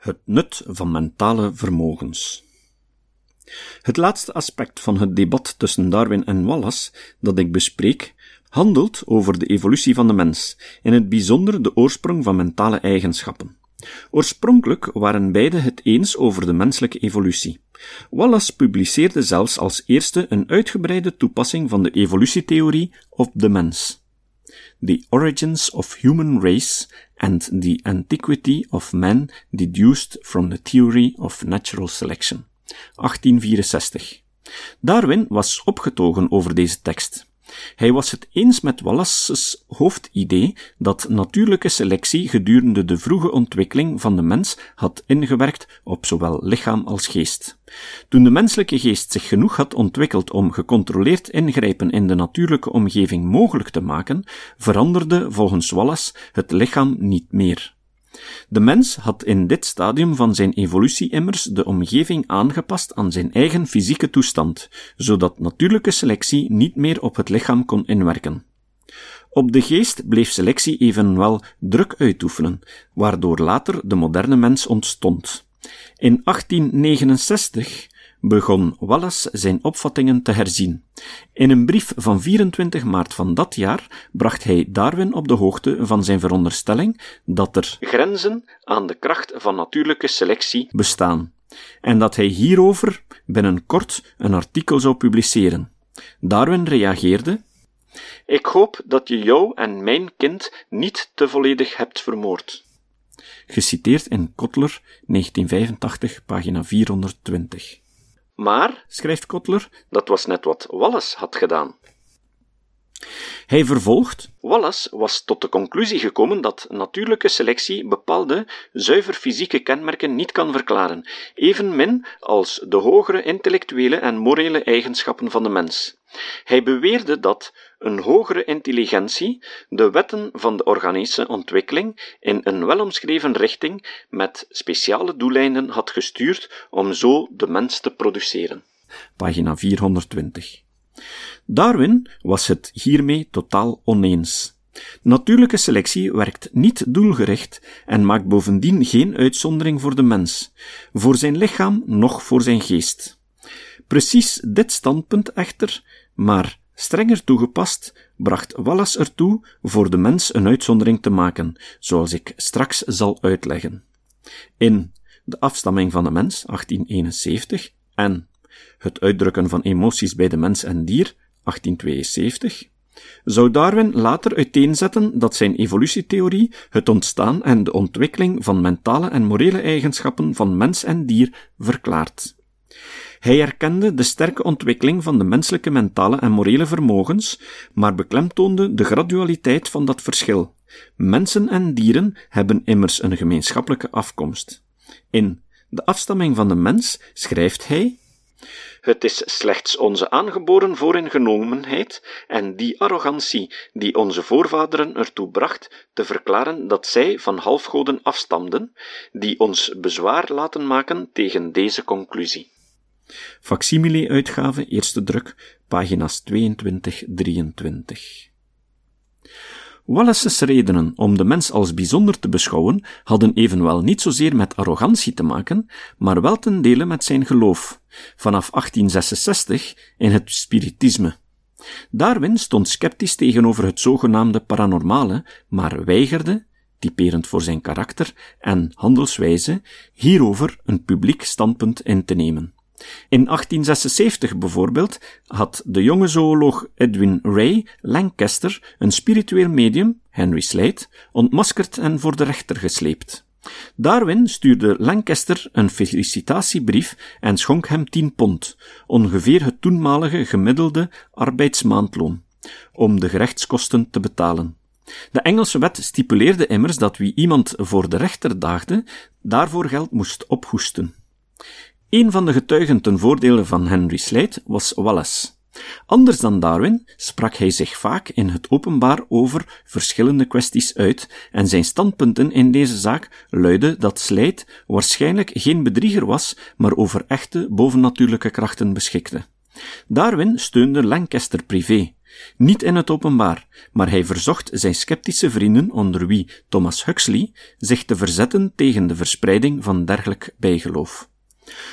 Het nut van mentale vermogens. Het laatste aspect van het debat tussen Darwin en Wallace dat ik bespreek, handelt over de evolutie van de mens, in het bijzonder de oorsprong van mentale eigenschappen. Oorspronkelijk waren beide het eens over de menselijke evolutie. Wallace publiceerde zelfs als eerste een uitgebreide toepassing van de evolutietheorie op de mens. The Origins of Human Race and the Antiquity of Man deduced from the Theory of Natural Selection. 1864. Darwin was opgetogen over deze tekst. Hij was het eens met Wallace's hoofdidee dat natuurlijke selectie gedurende de vroege ontwikkeling van de mens had ingewerkt op zowel lichaam als geest. Toen de menselijke geest zich genoeg had ontwikkeld om gecontroleerd ingrijpen in de natuurlijke omgeving mogelijk te maken, veranderde volgens Wallace het lichaam niet meer. De mens had in dit stadium van zijn evolutie immers de omgeving aangepast aan zijn eigen fysieke toestand, zodat natuurlijke selectie niet meer op het lichaam kon inwerken. Op de geest bleef selectie evenwel druk uitoefenen, waardoor later de moderne mens ontstond. In 1869 begon Wallace zijn opvattingen te herzien. In een brief van 24 maart van dat jaar bracht hij Darwin op de hoogte van zijn veronderstelling dat er grenzen aan de kracht van natuurlijke selectie bestaan, en dat hij hierover binnenkort een artikel zou publiceren. Darwin reageerde ik hoop dat je jou en mijn kind niet te volledig hebt vermoord. Geciteerd in Kotler, 1985, pagina 420. Maar, schrijft Kotler, dat was net wat Wallace had gedaan. Hij vervolgt: Wallace was tot de conclusie gekomen dat natuurlijke selectie bepaalde zuiver fysieke kenmerken niet kan verklaren, evenmin als de hogere intellectuele en morele eigenschappen van de mens. Hij beweerde dat een hogere intelligentie de wetten van de organische ontwikkeling in een welomschreven richting met speciale doeleinden had gestuurd om zo de mens te produceren. Pagina 420. Darwin was het hiermee totaal oneens. Natuurlijke selectie werkt niet doelgericht en maakt bovendien geen uitzondering voor de mens, voor zijn lichaam noch voor zijn geest. Precies dit standpunt echter, maar strenger toegepast, bracht Wallace ertoe voor de mens een uitzondering te maken, zoals ik straks zal uitleggen. In De afstamming van de mens, 1871, en Het uitdrukken van emoties bij de mens en dier, 1872, zou Darwin later uiteenzetten dat zijn evolutietheorie het ontstaan en de ontwikkeling van mentale en morele eigenschappen van mens en dier verklaart. Hij erkende de sterke ontwikkeling van de menselijke mentale en morele vermogens, maar beklemtoonde de gradualiteit van dat verschil. Mensen en dieren hebben immers een gemeenschappelijke afkomst. In De afstamming van de mens schrijft hij het is slechts onze aangeboren vooringenomenheid en die arrogantie die onze voorvaderen ertoe bracht te verklaren dat zij van halfgoden afstamden, die ons bezwaar laten maken tegen deze conclusie. Facsimile-uitgave, eerste druk, pagina's 22-23. Wallace's redenen om de mens als bijzonder te beschouwen hadden evenwel niet zozeer met arrogantie te maken, maar wel ten dele met zijn geloof, vanaf 1866 in het spiritisme. Darwin stond sceptisch tegenover het zogenaamde paranormale, maar weigerde, typerend voor zijn karakter en handelswijze, hierover een publiek standpunt in te nemen. In 1876 bijvoorbeeld had de jonge zooloog Edwin Ray Lancaster een spiritueel medium, Henry Slade, ontmaskerd en voor de rechter gesleept. Darwin stuurde Lancaster een felicitatiebrief en schonk hem 10 pond, ongeveer het toenmalige gemiddelde arbeidsmaandloon, om de gerechtskosten te betalen. De Engelse wet stipuleerde immers dat wie iemand voor de rechter daagde, daarvoor geld moest ophoesten. Een van de getuigen ten voordele van Henry Slade was Wallace. Anders dan Darwin sprak hij zich vaak in het openbaar over verschillende kwesties uit en zijn standpunten in deze zaak luidden dat Slade waarschijnlijk geen bedrieger was, maar over echte bovennatuurlijke krachten beschikte. Darwin steunde Lancaster privé, Niet in het openbaar, maar hij verzocht zijn sceptische vrienden, onder wie Thomas Huxley, zich te verzetten tegen de verspreiding van dergelijk bijgeloof.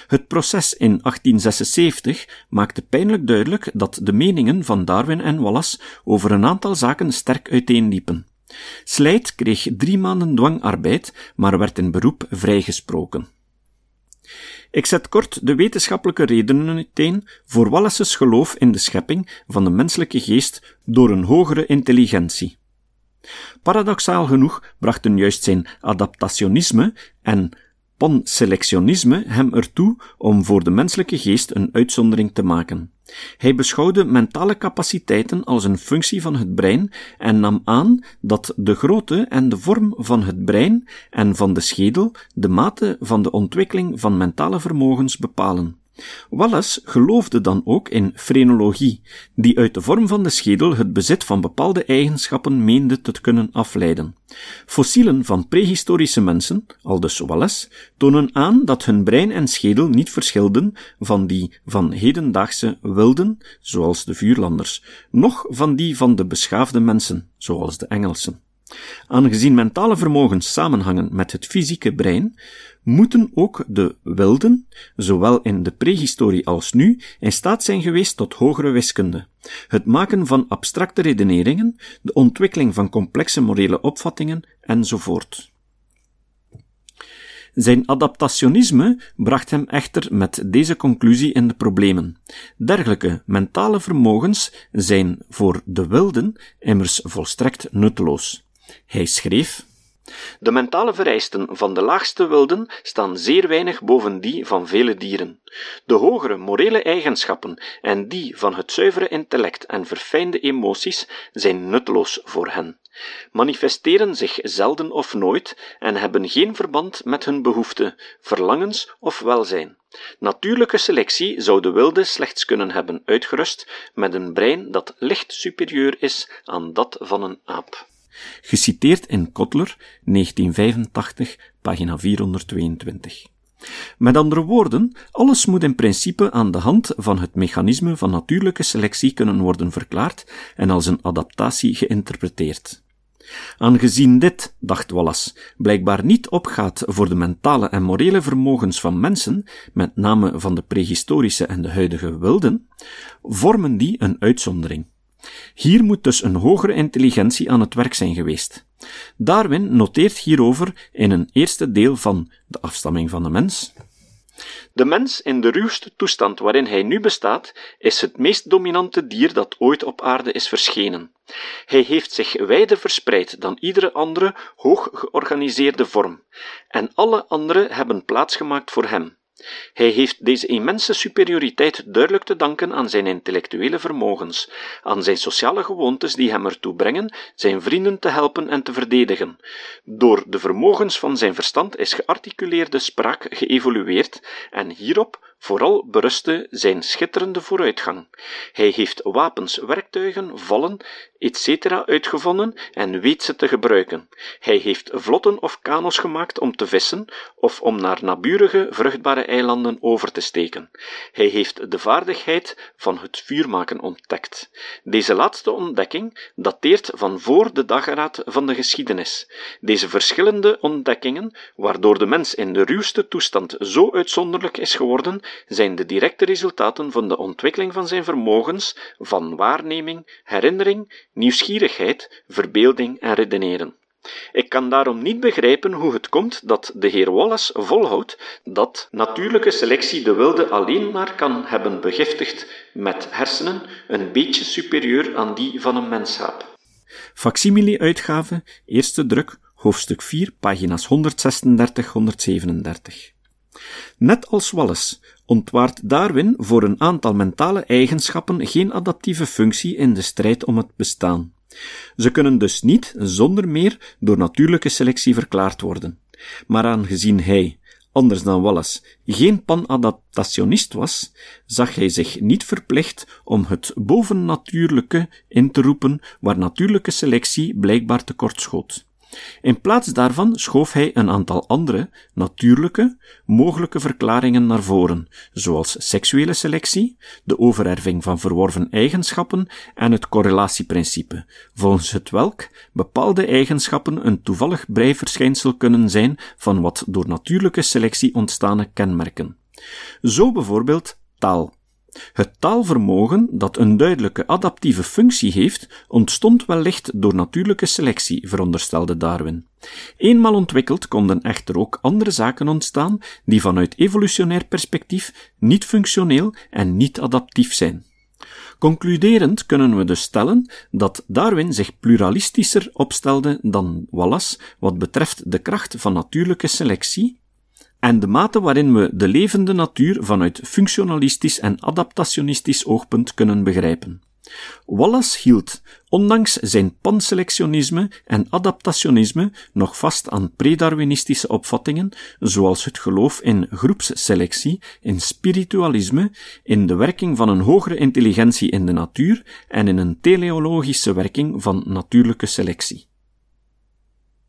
Het proces in 1876 maakte pijnlijk duidelijk dat de meningen van Darwin en Wallace over een aantal zaken sterk uiteenliepen. Slijt kreeg drie maanden dwangarbeid, maar werd in beroep vrijgesproken. Ik zet kort de wetenschappelijke redenen uiteen voor Wallace's geloof in de schepping van de menselijke geest door een hogere intelligentie. Paradoxaal genoeg brachten juist zijn adaptationisme en panselectionisme hem ertoe om voor de menselijke geest een uitzondering te maken. Hij beschouwde mentale capaciteiten als een functie van het brein en nam aan dat de grootte en de vorm van het brein en van de schedel de mate van de ontwikkeling van mentale vermogens bepalen. Wallace geloofde dan ook in frenologie, die uit de vorm van de schedel het bezit van bepaalde eigenschappen meende te kunnen afleiden. Fossielen van prehistorische mensen, aldus Wallace, tonen aan dat hun brein en schedel niet verschilden van die van hedendaagse wilden, zoals de vuurlanders, noch van die van de beschaafde mensen, zoals de Engelsen. Aangezien mentale vermogens samenhangen met het fysieke brein, moeten ook de wilden, zowel in de prehistorie als nu, in staat zijn geweest tot hogere wiskunde. Het maken van abstracte redeneringen, de ontwikkeling van complexe morele opvattingen, enzovoort. Zijn adaptationisme bracht hem echter met deze conclusie in de problemen. Dergelijke mentale vermogens zijn voor de wilden immers volstrekt nutteloos. Hij schreef de mentale vereisten van de laagste wilden staan zeer weinig boven die van vele dieren. De hogere morele eigenschappen en die van het zuivere intellect en verfijnde emoties zijn nutteloos voor hen, manifesteren zich zelden of nooit en hebben geen verband met hun behoeften, verlangens of welzijn. Natuurlijke selectie zou de wilde slechts kunnen hebben uitgerust met een brein dat licht superieur is aan dat van een aap geciteerd in Kotler, 1985, pagina 422. Met andere woorden, alles moet in principe aan de hand van het mechanisme van natuurlijke selectie kunnen worden verklaard en als een adaptatie geïnterpreteerd. Aangezien dit, dacht Wallace, blijkbaar niet opgaat voor de mentale en morele vermogens van mensen, met name van de prehistorische en de huidige wilden, vormen die een uitzondering. Hier moet dus een hogere intelligentie aan het werk zijn geweest. Darwin noteert hierover in een eerste deel van De afstamming van de mens. De mens in de ruwste toestand waarin hij nu bestaat, is het meest dominante dier dat ooit op aarde is verschenen. Hij heeft zich wijder verspreid dan iedere andere hoog georganiseerde vorm, en alle andere hebben plaatsgemaakt voor hem. Hij heeft deze immense superioriteit duidelijk te danken aan zijn intellectuele vermogens, aan zijn sociale gewoontes die hem ertoe brengen zijn vrienden te helpen en te verdedigen. Door de vermogens van zijn verstand is gearticuleerde spraak geëvolueerd en hierop Vooral berustte zijn schitterende vooruitgang. Hij heeft wapens, werktuigen, vallen, etc. uitgevonden en weet ze te gebruiken. Hij heeft vlotten of kano's gemaakt om te vissen of om naar naburige vruchtbare eilanden over te steken. Hij heeft de vaardigheid van het vuurmaken ontdekt. Deze laatste ontdekking dateert van voor de dageraad van de geschiedenis. Deze verschillende ontdekkingen, waardoor de mens in de ruwste toestand zo uitzonderlijk is geworden, zijn de directe resultaten van de ontwikkeling van zijn vermogens van waarneming, herinnering, nieuwsgierigheid, verbeelding en redeneren. Ik kan daarom niet begrijpen hoe het komt dat de heer Wallace volhoudt dat natuurlijke selectie de wilde alleen maar kan hebben begiftigd met hersenen een beetje superieur aan die van een menshaap. Facsimile-uitgave, eerste druk, hoofdstuk 4, pagina's 136-137. Net als Wallace ontwaart Darwin voor een aantal mentale eigenschappen geen adaptieve functie in de strijd om het bestaan. Ze kunnen dus niet zonder meer door natuurlijke selectie verklaard worden. Maar aangezien hij, anders dan Wallace, geen panadaptationist was, zag hij zich niet verplicht om het bovennatuurlijke in te roepen waar natuurlijke selectie blijkbaar tekortschoot. In plaats daarvan schoof hij een aantal andere, natuurlijke, mogelijke verklaringen naar voren, zoals seksuele selectie, de overerving van verworven eigenschappen en het correlatieprincipe, volgens het welk bepaalde eigenschappen een toevallig breiverschijnsel kunnen zijn van wat door natuurlijke selectie ontstane kenmerken. Zo bijvoorbeeld taal. Het taalvermogen, dat een duidelijke adaptieve functie heeft, ontstond wellicht door natuurlijke selectie, veronderstelde Darwin. Eenmaal ontwikkeld konden echter ook andere zaken ontstaan die vanuit evolutionair perspectief niet functioneel en niet adaptief zijn. Concluderend kunnen we dus stellen dat Darwin zich pluralistischer opstelde dan Wallace wat betreft de kracht van natuurlijke selectie, en de mate waarin we de levende natuur vanuit functionalistisch en adaptationistisch oogpunt kunnen begrijpen. Wallace hield, ondanks zijn panselectionisme en adaptationisme, nog vast aan predarwinistische opvattingen, zoals het geloof in groepsselectie, in spiritualisme, in de werking van een hogere intelligentie in de natuur en in een teleologische werking van natuurlijke selectie.